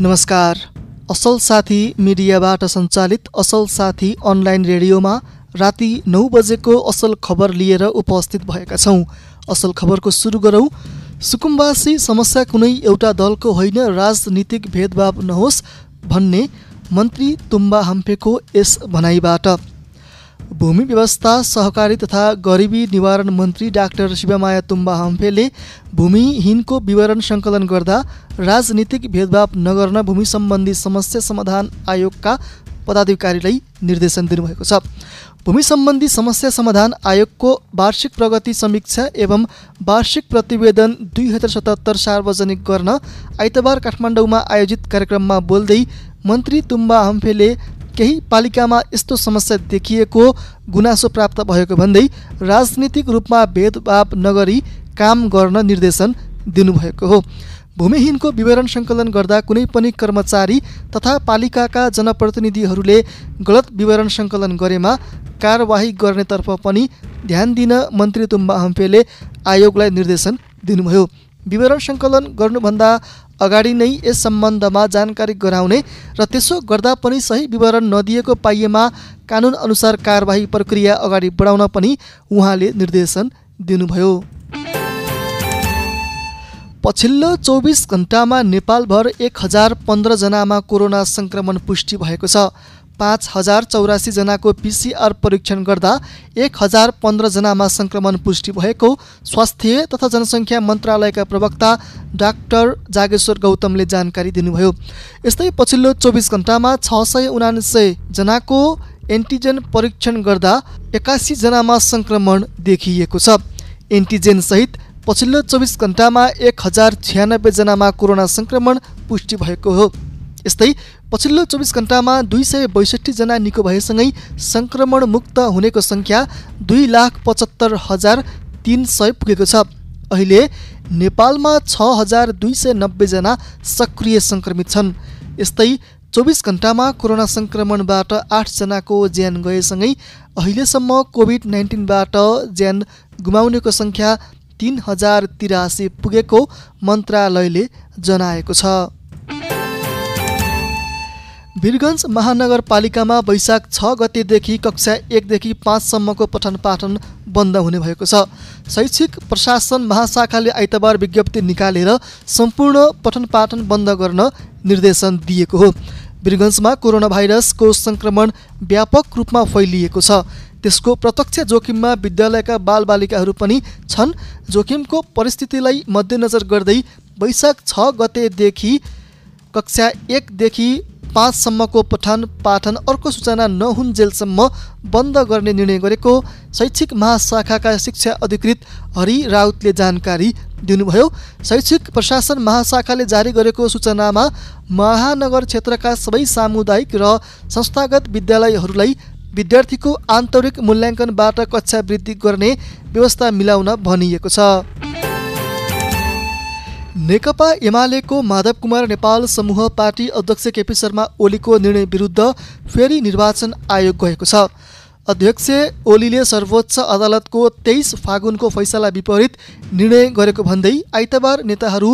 नमस्कार। असल साथी मिडियाबाट सञ्चालित असल साथी अनलाइन रेडियोमा राति नौ बजेको असल खबर लिएर उपस्थित भएका छौँ। असल खबरको सुरु गरौँ। सुकुम्बासी समस्या कुनै एउटा दलको होइन राजनीतिक भेदभाव नहोस् भन्ने मन्त्री तुम्बा हम्पेको यस भनाइबाट। भूमि व्यवस्था सहकारी तथा गरिबी निवारण मन्त्री डाक्टर शिवमाया तुम्बा हम्फेले भूमिहीनको विवरण सङ्कलन गर्दा राजनीतिक भेदभाव नगर्न भूमि सम्बन्धी समस्या समाधान आयोगका पदाधिकारीलाई निर्देशन दिनुभएको छ। भूमि सम्बन्धी समस्या समाधान आयोगको वार्षिक प्रगति समीक्षा एवं वार्षिक प्रतिवेदन दुई हजार सतहत्तर सार्वजनिक गर्न आइतबार काठमाडौँमा आयोजित कार्यक्रममा बोल्दै मन्त्री तुम्बा हम्फेले केही पालिकामा यस्तो समस्या देखिएको गुनासो प्राप्त भएको भन्दै राजनीतिक रूपमा भेदभाव नगरी काम गर्न निर्देशन दिनुभएको हो। भूमिहीनको विवरण सङ्कलन गर्दा कुनै पनि कर्मचारी तथा पालिकाका जनप्रतिनिधिहरूले गलत विवरण सङ्कलन गरेमा कारवाही गर्नेतर्फ पनि ध्यान दिन मन्त्री तुम्बा हम्पेले आयोगलाई निर्देशन दिनुभयो। विवरण सङ्कलन गर्नुभन्दा अगाडि नै यस सम्बन्धमा जानकारी गराउने र त्यसो गर्दा पनि सही विवरण नदिएको पाइएमा कानुन अनुसार कारवाही प्रक्रिया अगाडि बढाउन पनि उहाँले निर्देशन दिनुभयो। पछिल्लो चौबिस घन्टामा नेपालभर एक हजार पन्ध्रजनामा कोरोना सङ्क्रमण पुष्टि भएको छ। पाँच हजार चौरासीजनाको पिसिआर परीक्षण गर्दा एक हजार पन्ध्रजनामा सङ्क्रमण पुष्टि भएको स्वास्थ्य तथा जनसङ्ख्या मन्त्रालयका प्रवक्ता डाक्टर जागेश्वर गौतमले जानकारी दिनुभयो। यस्तै पछिल्लो चौबिस घन्टामा छ सय उनासयजनाको एन्टिजेन परीक्षण गर्दा एकासीजनामा सङ्क्रमण देखिएको छ। एन्टिजेनसहित पछिल्लो चौबिस घन्टामा एक हजार छ्यानब्बेजनामा कोरोना सङ्क्रमण पुष्टि भएको हो। यस्तै पछिल्लो चौबिस घन्टामा दुई सय बैसठीजना निको भएसँगै सङ्क्रमण मुक्त हुनेको सङ्ख्या दुई लाख पचहत्तर हजार तिन सय पुगेको छ। अहिले नेपालमा छ हजार दुई सय नब्बेजना सक्रिय सङ्क्रमित छन्। यस्तै चौबिस घन्टामा कोरोना सङ्क्रमणबाट आठजनाको ज्यान गएसँगै अहिलेसम्म कोभिड नाइन्टिनबाट ज्यान गुमाउनेको सङ्ख्या तिन हजार तिरासी पुगेको मन्त्रालयले जनाएको छ। वीरगञ्ज महानगरपालिकामा वैशाख छ गतेदेखि कक्षा एकदेखि पाँचसम्मको पठन पाठन बन्द हुने भएको छ। शैक्षिक प्रशासन महाशाखाले आइतबार विज्ञप्ति निकालेर सम्पूर्ण पठन पाठन बन्द गर्न निर्देशन दिएको हो। वीरगञ्जमा कोरोना भाइरसको सङ्क्रमण व्यापक रूपमा फैलिएको छ। त्यसको प्रत्यक्ष जोखिममा विद्यालयका बालबालिकाहरू पनि छन्। जोखिमको परिस्थितिलाई मध्यनजर गर्दै वैशाख छ गतेदेखि कक्षा एकदेखि पाँचसम्मको पठन पाठन अर्को सूचना नहुन्जेलसम्म बन्द गर्ने निर्णय गरेको शैक्षिक महाशाखाका शिक्षा अधिकृत हरि राउतले जानकारी दिनुभयो। शैक्षिक प्रशासन महाशाखाले जारी गरेको सूचनामा महानगर क्षेत्रका सबै सामुदायिक र संस्थागत विद्यालयहरूलाई विद्यार्थीको आन्तरिक मूल्याङ्कनबाट कक्षा वृद्धि गर्ने व्यवस्था मिलाउन भनिएको छ। नेकपा एमालेको माधव कुमार नेपाल समूह पार्टी अध्यक्ष केपी शर्मा ओलीको निर्णय विरुद्ध फेरि निर्वाचन आयोग गएको छ। अध्यक्ष ओलीले सर्वोच्च अदालतको तेइस फागुनको फैसला विपरीत निर्णय गरेको भन्दै आइतबार नेताहरू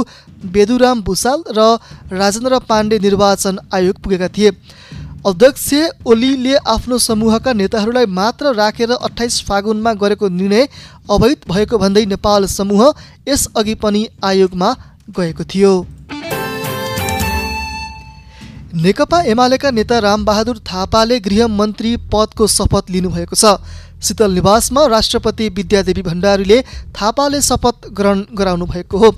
बेदुराम भूषाल र राजेन्द्र पाण्डे निर्वाचन आयोग पुगेका थिए। अध्यक्ष ओलीले आफ्नो समूहका नेताहरूलाई मात्र राखेर अठाइस फागुनमा गरेको निर्णय अवैध भएको भन्दै नेपाल समूह यसअघि पनि आयोगमा गएको थियो। नेकपा एमालेका नेता रामबहादुर थापाले गृहमन्त्री पदको शपथ लिनुभएको छ। शीतल निवासमा राष्ट्रपति विद्यादेवी भण्डारीले थापाले शपथ ग्रहण गराउनु भएको हो।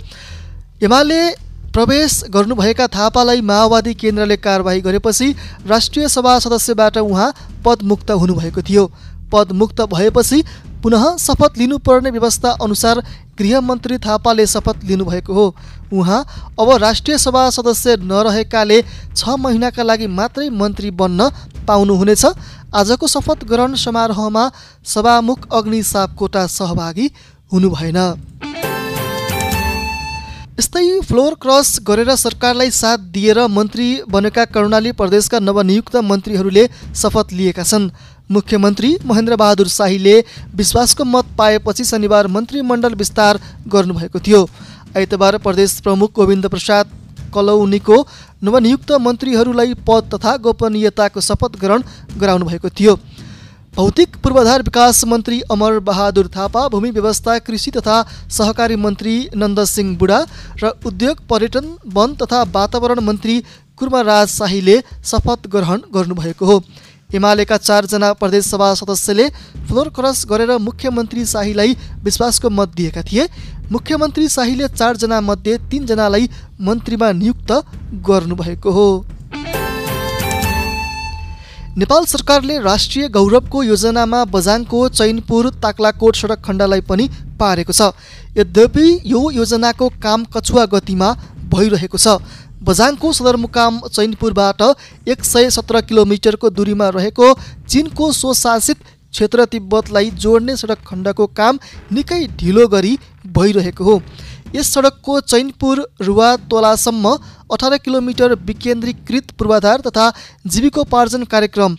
एमाले प्रवेश गर्नुभएका थापालाई माओवादी केन्द्रले कारवाही गरेपछि राष्ट्रिय सभा सदस्यबाट उहाँ पदमुक्त हुनुभएको थियो। पदमुक्त भएपछि पुनः शपथ लिनुपर्ने व्यवस्था अनुसार गृहमन्त्री थापाले शपथ लिनुभएको हो। उहाँ अब राष्ट्रिय सभा सदस्य नरहेकाले छ महिनाका लागि मात्रै मन्त्री बन्न पाउनुहुनेछ। आजको शपथ ग्रहण समारोहमा सभामुख अग्नि सापकोटा सहभागी हुनुभएन। यस्तै फ्लोर क्रस गरेर सरकारलाई साथ दिएर मन्त्री बनेका कर्णाली प्रदेशका नवनियुक्त मन्त्रीहरूले शपथ लिएका छन्। मुख्यमन्त्री महेन्द्र बहादुर शाहीले विश्वासको मत पाएपछि शनिबार मन्त्रीमण्डल विस्तार गर्नुभएको थियो। आइतबार प्रदेश प्रमुख गोविन्द प्रसाद कलौनीको नवनियुक्त मन्त्रीहरूलाई पद तथा गोपनीयताको शपथ ग्रहण गराउनु भएको थियो। भौतिक पूर्वाधार विकास मन्त्री अमर बहादुर थापा भूमि व्यवस्था कृषि तथा सहकारी मन्त्री नन्दसिंह बुढा र उद्योग पर्यटन वन तथा वातावरण मन्त्री कुर्माराज शाहीले शपथ ग्रहण गर्नुभएको हो। एमालेका चारजना प्रदेशसभा सदस्यले फ्लोर क्रस गरेर मुख्यमन्त्री शाहीलाई विश्वासको मत दिएका थिए। मुख्यमन्त्री शाहीले चारजना मध्ये तिनजनालाई मन्त्रीमा नियुक्त गर्नुभएको हो। नेपाल सरकारले राष्ट्रिय गौरवको योजनामा बझाङको चैनपुर ताक्लाकोट सडक खण्डलाई पनि पारेको छ। यद्यपि यो योजनाको काम कछुवा गतिमा भइरहेको छ। बझाङको सदरमुकाम चैनपुरबाट एक सय सत्र किलोमिटरको दूरीमा रहेको चिनको स्वशासित क्षेत्र तिब्बतलाई जोड्ने सडक खण्डको काम निकै ढिलो गरी भइरहेको हो। यस सडकको चैनपुर रुवा तोलासम्म अठार किलोमिटर विकेन्द्रीकृत पूर्वाधार तथा जीविकोपार्जन कार्यक्रम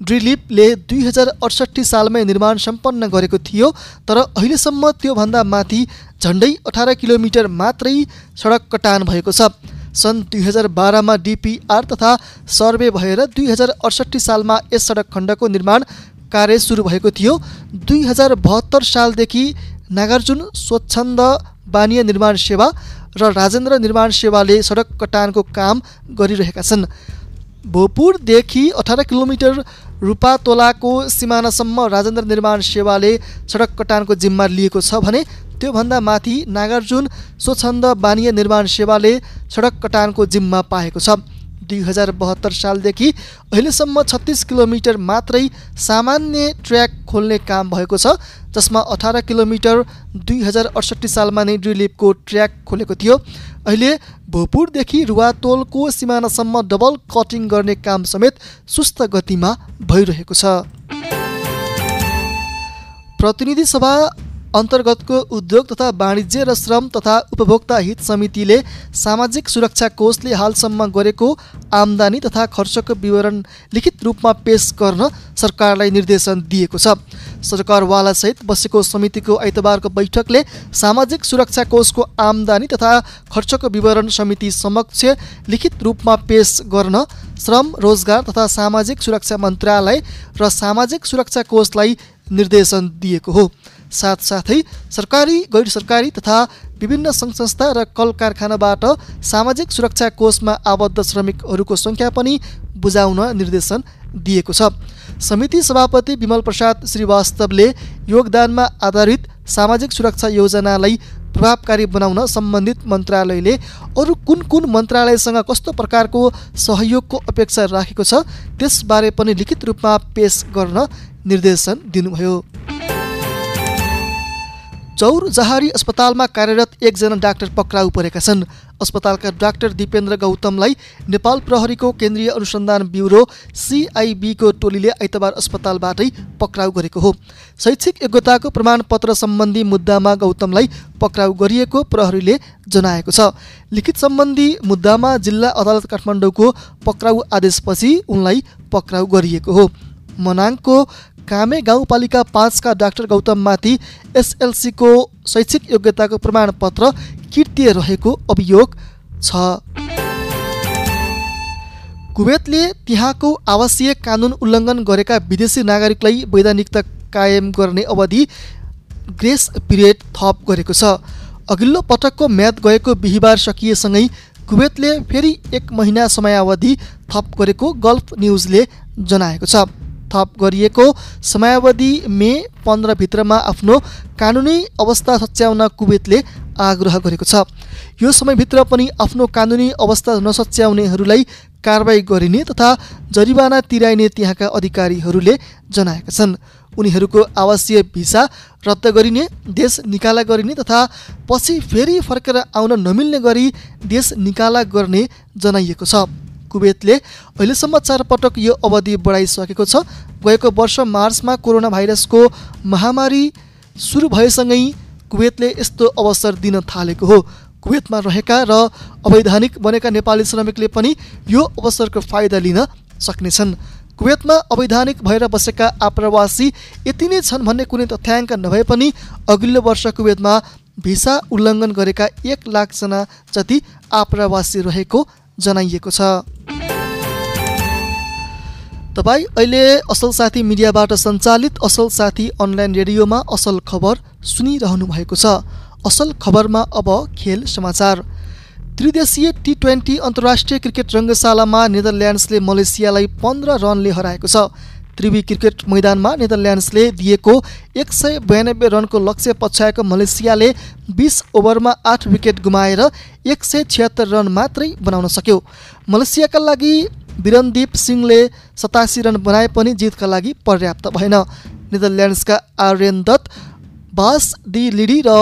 ड्रिलिपले दुई हजार अडसट्ठी सालमै निर्माण सम्पन्न गरेको थियो तर अहिलेसम्म त्योभन्दा माथि झन्डै अठार किलोमिटर मात्रै सडक कटान भएको छ। सन् दुई हजार बाह्रमा डिपिआर तथा सर्वे भएर दुई हजार अडसट्ठी सालमा यस सडक खण्डको निर्माण कार्य सुरु भएको थियो। दुई हजार बहत्तर सालदेखि नागार्जुन स्वच्छन्द बानिया निर्माण सेवा र राजेन्द्र निर्माण सेवाले सडक कटानको काम गरिरहेका छन्। भोपुरदेखि अठार किलोमिटर रूपातोलाको सिमानासम्म राजेन्द्र निर्माण सेवाले सडक कटानको जिम्मा लिएको छ भने त्योभन्दा माथि नागार्जुन स्वच्छन्द बानिया निर्माण सेवाले सडक कटानको जिम्मा पाएको छ। दुई हजार बहत्तर सालदेखि अहिलेसम्म छत्तिस किलोमिटर मात्रै सामान्य ट्र्याक खोल्ने काम भएको छ जसमा अठार किलोमिटर दुई हजार अडसट्ठी सालमा नै ड्रिलिपको ट्र्याक खोलेको थियो। अहिले भोपुरदेखि रुवातोलको सिमानासम्म डबल कटिङ गर्ने काम समेत सुस्त गतिमा भइरहेको छ। प्रतिनिधि सभा अन्तर्गतको उद्योग तथा वाणिज्य र श्रम तथा उपभोक्ता हित समितिले सामाजिक सुरक्षा कोषले हालसम्म गरेको आम्दानी तथा खर्चको विवरण लिखित रूपमा पेश गर्न सरकारलाई निर्देशन दिएको छ। सरकारवालासहित बसेको समितिको आइतबारको बैठकले सामाजिक सुरक्षा कोषको आम्दानी तथा खर्चको विवरण समिति समक्ष लिखित रूपमा पेश गर्न श्रम रोजगार तथा सामाजिक सुरक्षा मन्त्रालय र सामाजिक सुरक्षा कोषलाई निर्देशन दिएको हो। साथसाथै सरकारी गैर सरकारी तथा विभिन्न सङ्घ संस्था र कल कारखानाबाट सामाजिक सुरक्षा कोषमा आबद्ध श्रमिकहरूको सङ्ख्या पनि बुझाउन निर्देशन दिएको छ। समिति सभापति विमल प्रसाद श्रीवास्तवले योगदानमा आधारित सामाजिक सुरक्षा योजनालाई प्रभावकारी बनाउन सम्बन्धित मन्त्रालयले अरू कुन कुन मन्त्रालयसँग कस्तो प्रकारको सहयोगको अपेक्षा राखेको छ त्यसबारे पनि लिखित रूपमा पेश गर्न निर्देशन दिनुभयो। चौर जहारी अस्पतालमा कार्यरत एकजना डाक्टर पक्राउ परेका छन्। अस्पतालका डाक्टर दिपेन्द्र गौतमलाई नेपाल प्रहरीको केन्द्रीय अनुसन्धान ब्युरो सिआइबीको टोलीले आइतबार अस्पतालबाटै पक्राउ गरेको हो। शैक्षिक योग्यताको प्रमाणपत्र सम्बन्धी मुद्दामा गौतमलाई पक्राउ गरिएको प्रहरीले जनाएको छ। लिखित सम्बन्धी मुद्दामा जिल्ला अदालत काठमाडौँको पक्राउ आदेशपछि उनलाई पक्राउ गरिएको हो। मनाङको कामे गाउँपालिका पाँचका डाक्टर गौतममाथि एसएलसीको शैक्षिक योग्यताको प्रमाणपत्र कृत्य रहेको अभियोग छ। कुवेतले त्यहाँको आवासीय कानुन उल्लङ्घन गरेका विदेशी नागरिकलाई वैधानिकता कायम गर्ने अवधि ग्रेस पिरियड थप गरेको छ। अघिल्लो पटकको म्याद गएको बिहिबार सकिएसँगै कुवेतले फेरि एक महिना समयावधि थप गरेको गल्फ न्युजले जनाएको छ। थप गरिएको समयावधि मे पन्ध्रभित्रमा आफ्नो कानुनी अवस्था सच्याउन कुवेतले आग्रह गरेको छ। यो समयभित्र पनि आफ्नो कानुनी अवस्था नसच्याउनेहरूलाई कारवाही गरिने तथा जरिवाना तिराइने त्यहाँका अधिकारीहरूले जनाएका छन्। उनीहरूको आवासीय भिसा रद्द गरिने देश निकाला गरिने तथा पछि फेरि फर्केर आउन नमिल्ने गरी देश निकाला गर्ने जनाइएको छ। कुवेतले अहिलेसम्म चार पटक यो अवधि बढाइसकेको छ। गएको वर्ष मार्चमा कोरोना भाइरसको महामारी सुरु भएसँगै कुवेतले यस्तो अवसर दिन थालेको हो। कुवेतमा रहेका र अवैधानिक बनेका नेपाली श्रमिकले पनि यो अवसरको फाइदा लिन सक्नेछन्। कुवेतमा अवैधानिक भएर बसेका आप्रवासी यति नै छन् भन्ने कुनै तथ्याङ्क नभए पनि अघिल्लो वर्ष कुवेतमा भिसा उल्लङ्घन गरेका एक लाखजना जति आप्रवासी रहेको जनाइएको छ। तपाईँ अहिले असल साथी मिडियाबाट सञ्चालित असल साथी अनलाइन रेडियोमा असल खबर सुनिरहनु भएको छ। असल खबरमा अब खेल समाचार। त्रिदेशीय टी ट्वेन्टी अन्तर्राष्ट्रिय क्रिकेट रङ्गशालामा नेदरल्यान्ड्सले मलेसियालाई पन्ध्र रनले हराएको छ। त्रिवी क्रिकेट मैदानमा नेदरल्यान्ड्सले दिएको एक सय बयानब्बे रनको लक्ष्य पछ्याएको मलेसियाले बिस ओभरमा आठ विकेट गुमाएर एक सय छिहत्तर रन मात्रै बनाउन सक्यो। मलेसियाका लागि विरनदीप सिंहले सतासी रन बनाए पनि जितका लागि पर्याप्त भएन। नेदरल्यान्ड्सका आर्यन दत्त बास दि लिडी र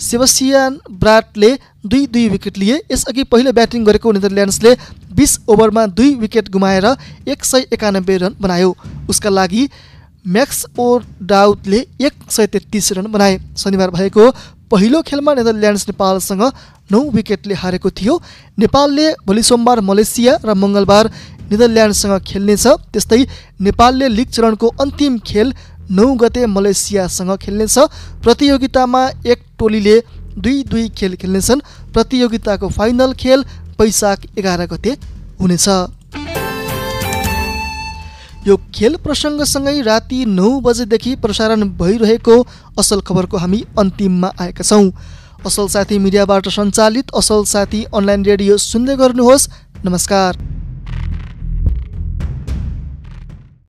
सेबसियान ब्राटले दुई दुई विकेट लिए। यसअघि पहिलो ब्याटिङ गरेको नेदरल्यान्ड्सले बिस ओभरमा दुई विकेट गुमाएर एक सय एकानब्बे रन बनायो। उसका लागि म्याक्स ओ डाउटले एक सय तेत्तिस रन बनाए। शनिबार भएको पहिलो खेलमा नेदरल्यान्ड्स नेपालसँग नौ विकेटले हारेको थियो। नेपालले भोलि सोमबार मलेसिया र मङ्गलबार नेदरल्यान्ड्ससँग खेल्नेछ। त्यस्तै नेपालले लिग चरणको अन्तिम खेल नौ गते मलेसियासँग खेल्नेछ। प्रतियोगितामा एक टोलीले दुई दुई खेल खेल्नेछन्। प्रतियोगिताको फाइनल खेल वैशाख एघार गते हुनेछ। यो खेल प्रसङ्गसँगै राति नौ बजेदेखि प्रसारण भइरहेको असल खबरको हामी अन्तिममा आएका छौँ। असल साथी मिडियाबाट सञ्चालित असल साथी अनलाइन रेडियो सुन्दै गर्नुहोस्। नमस्कार।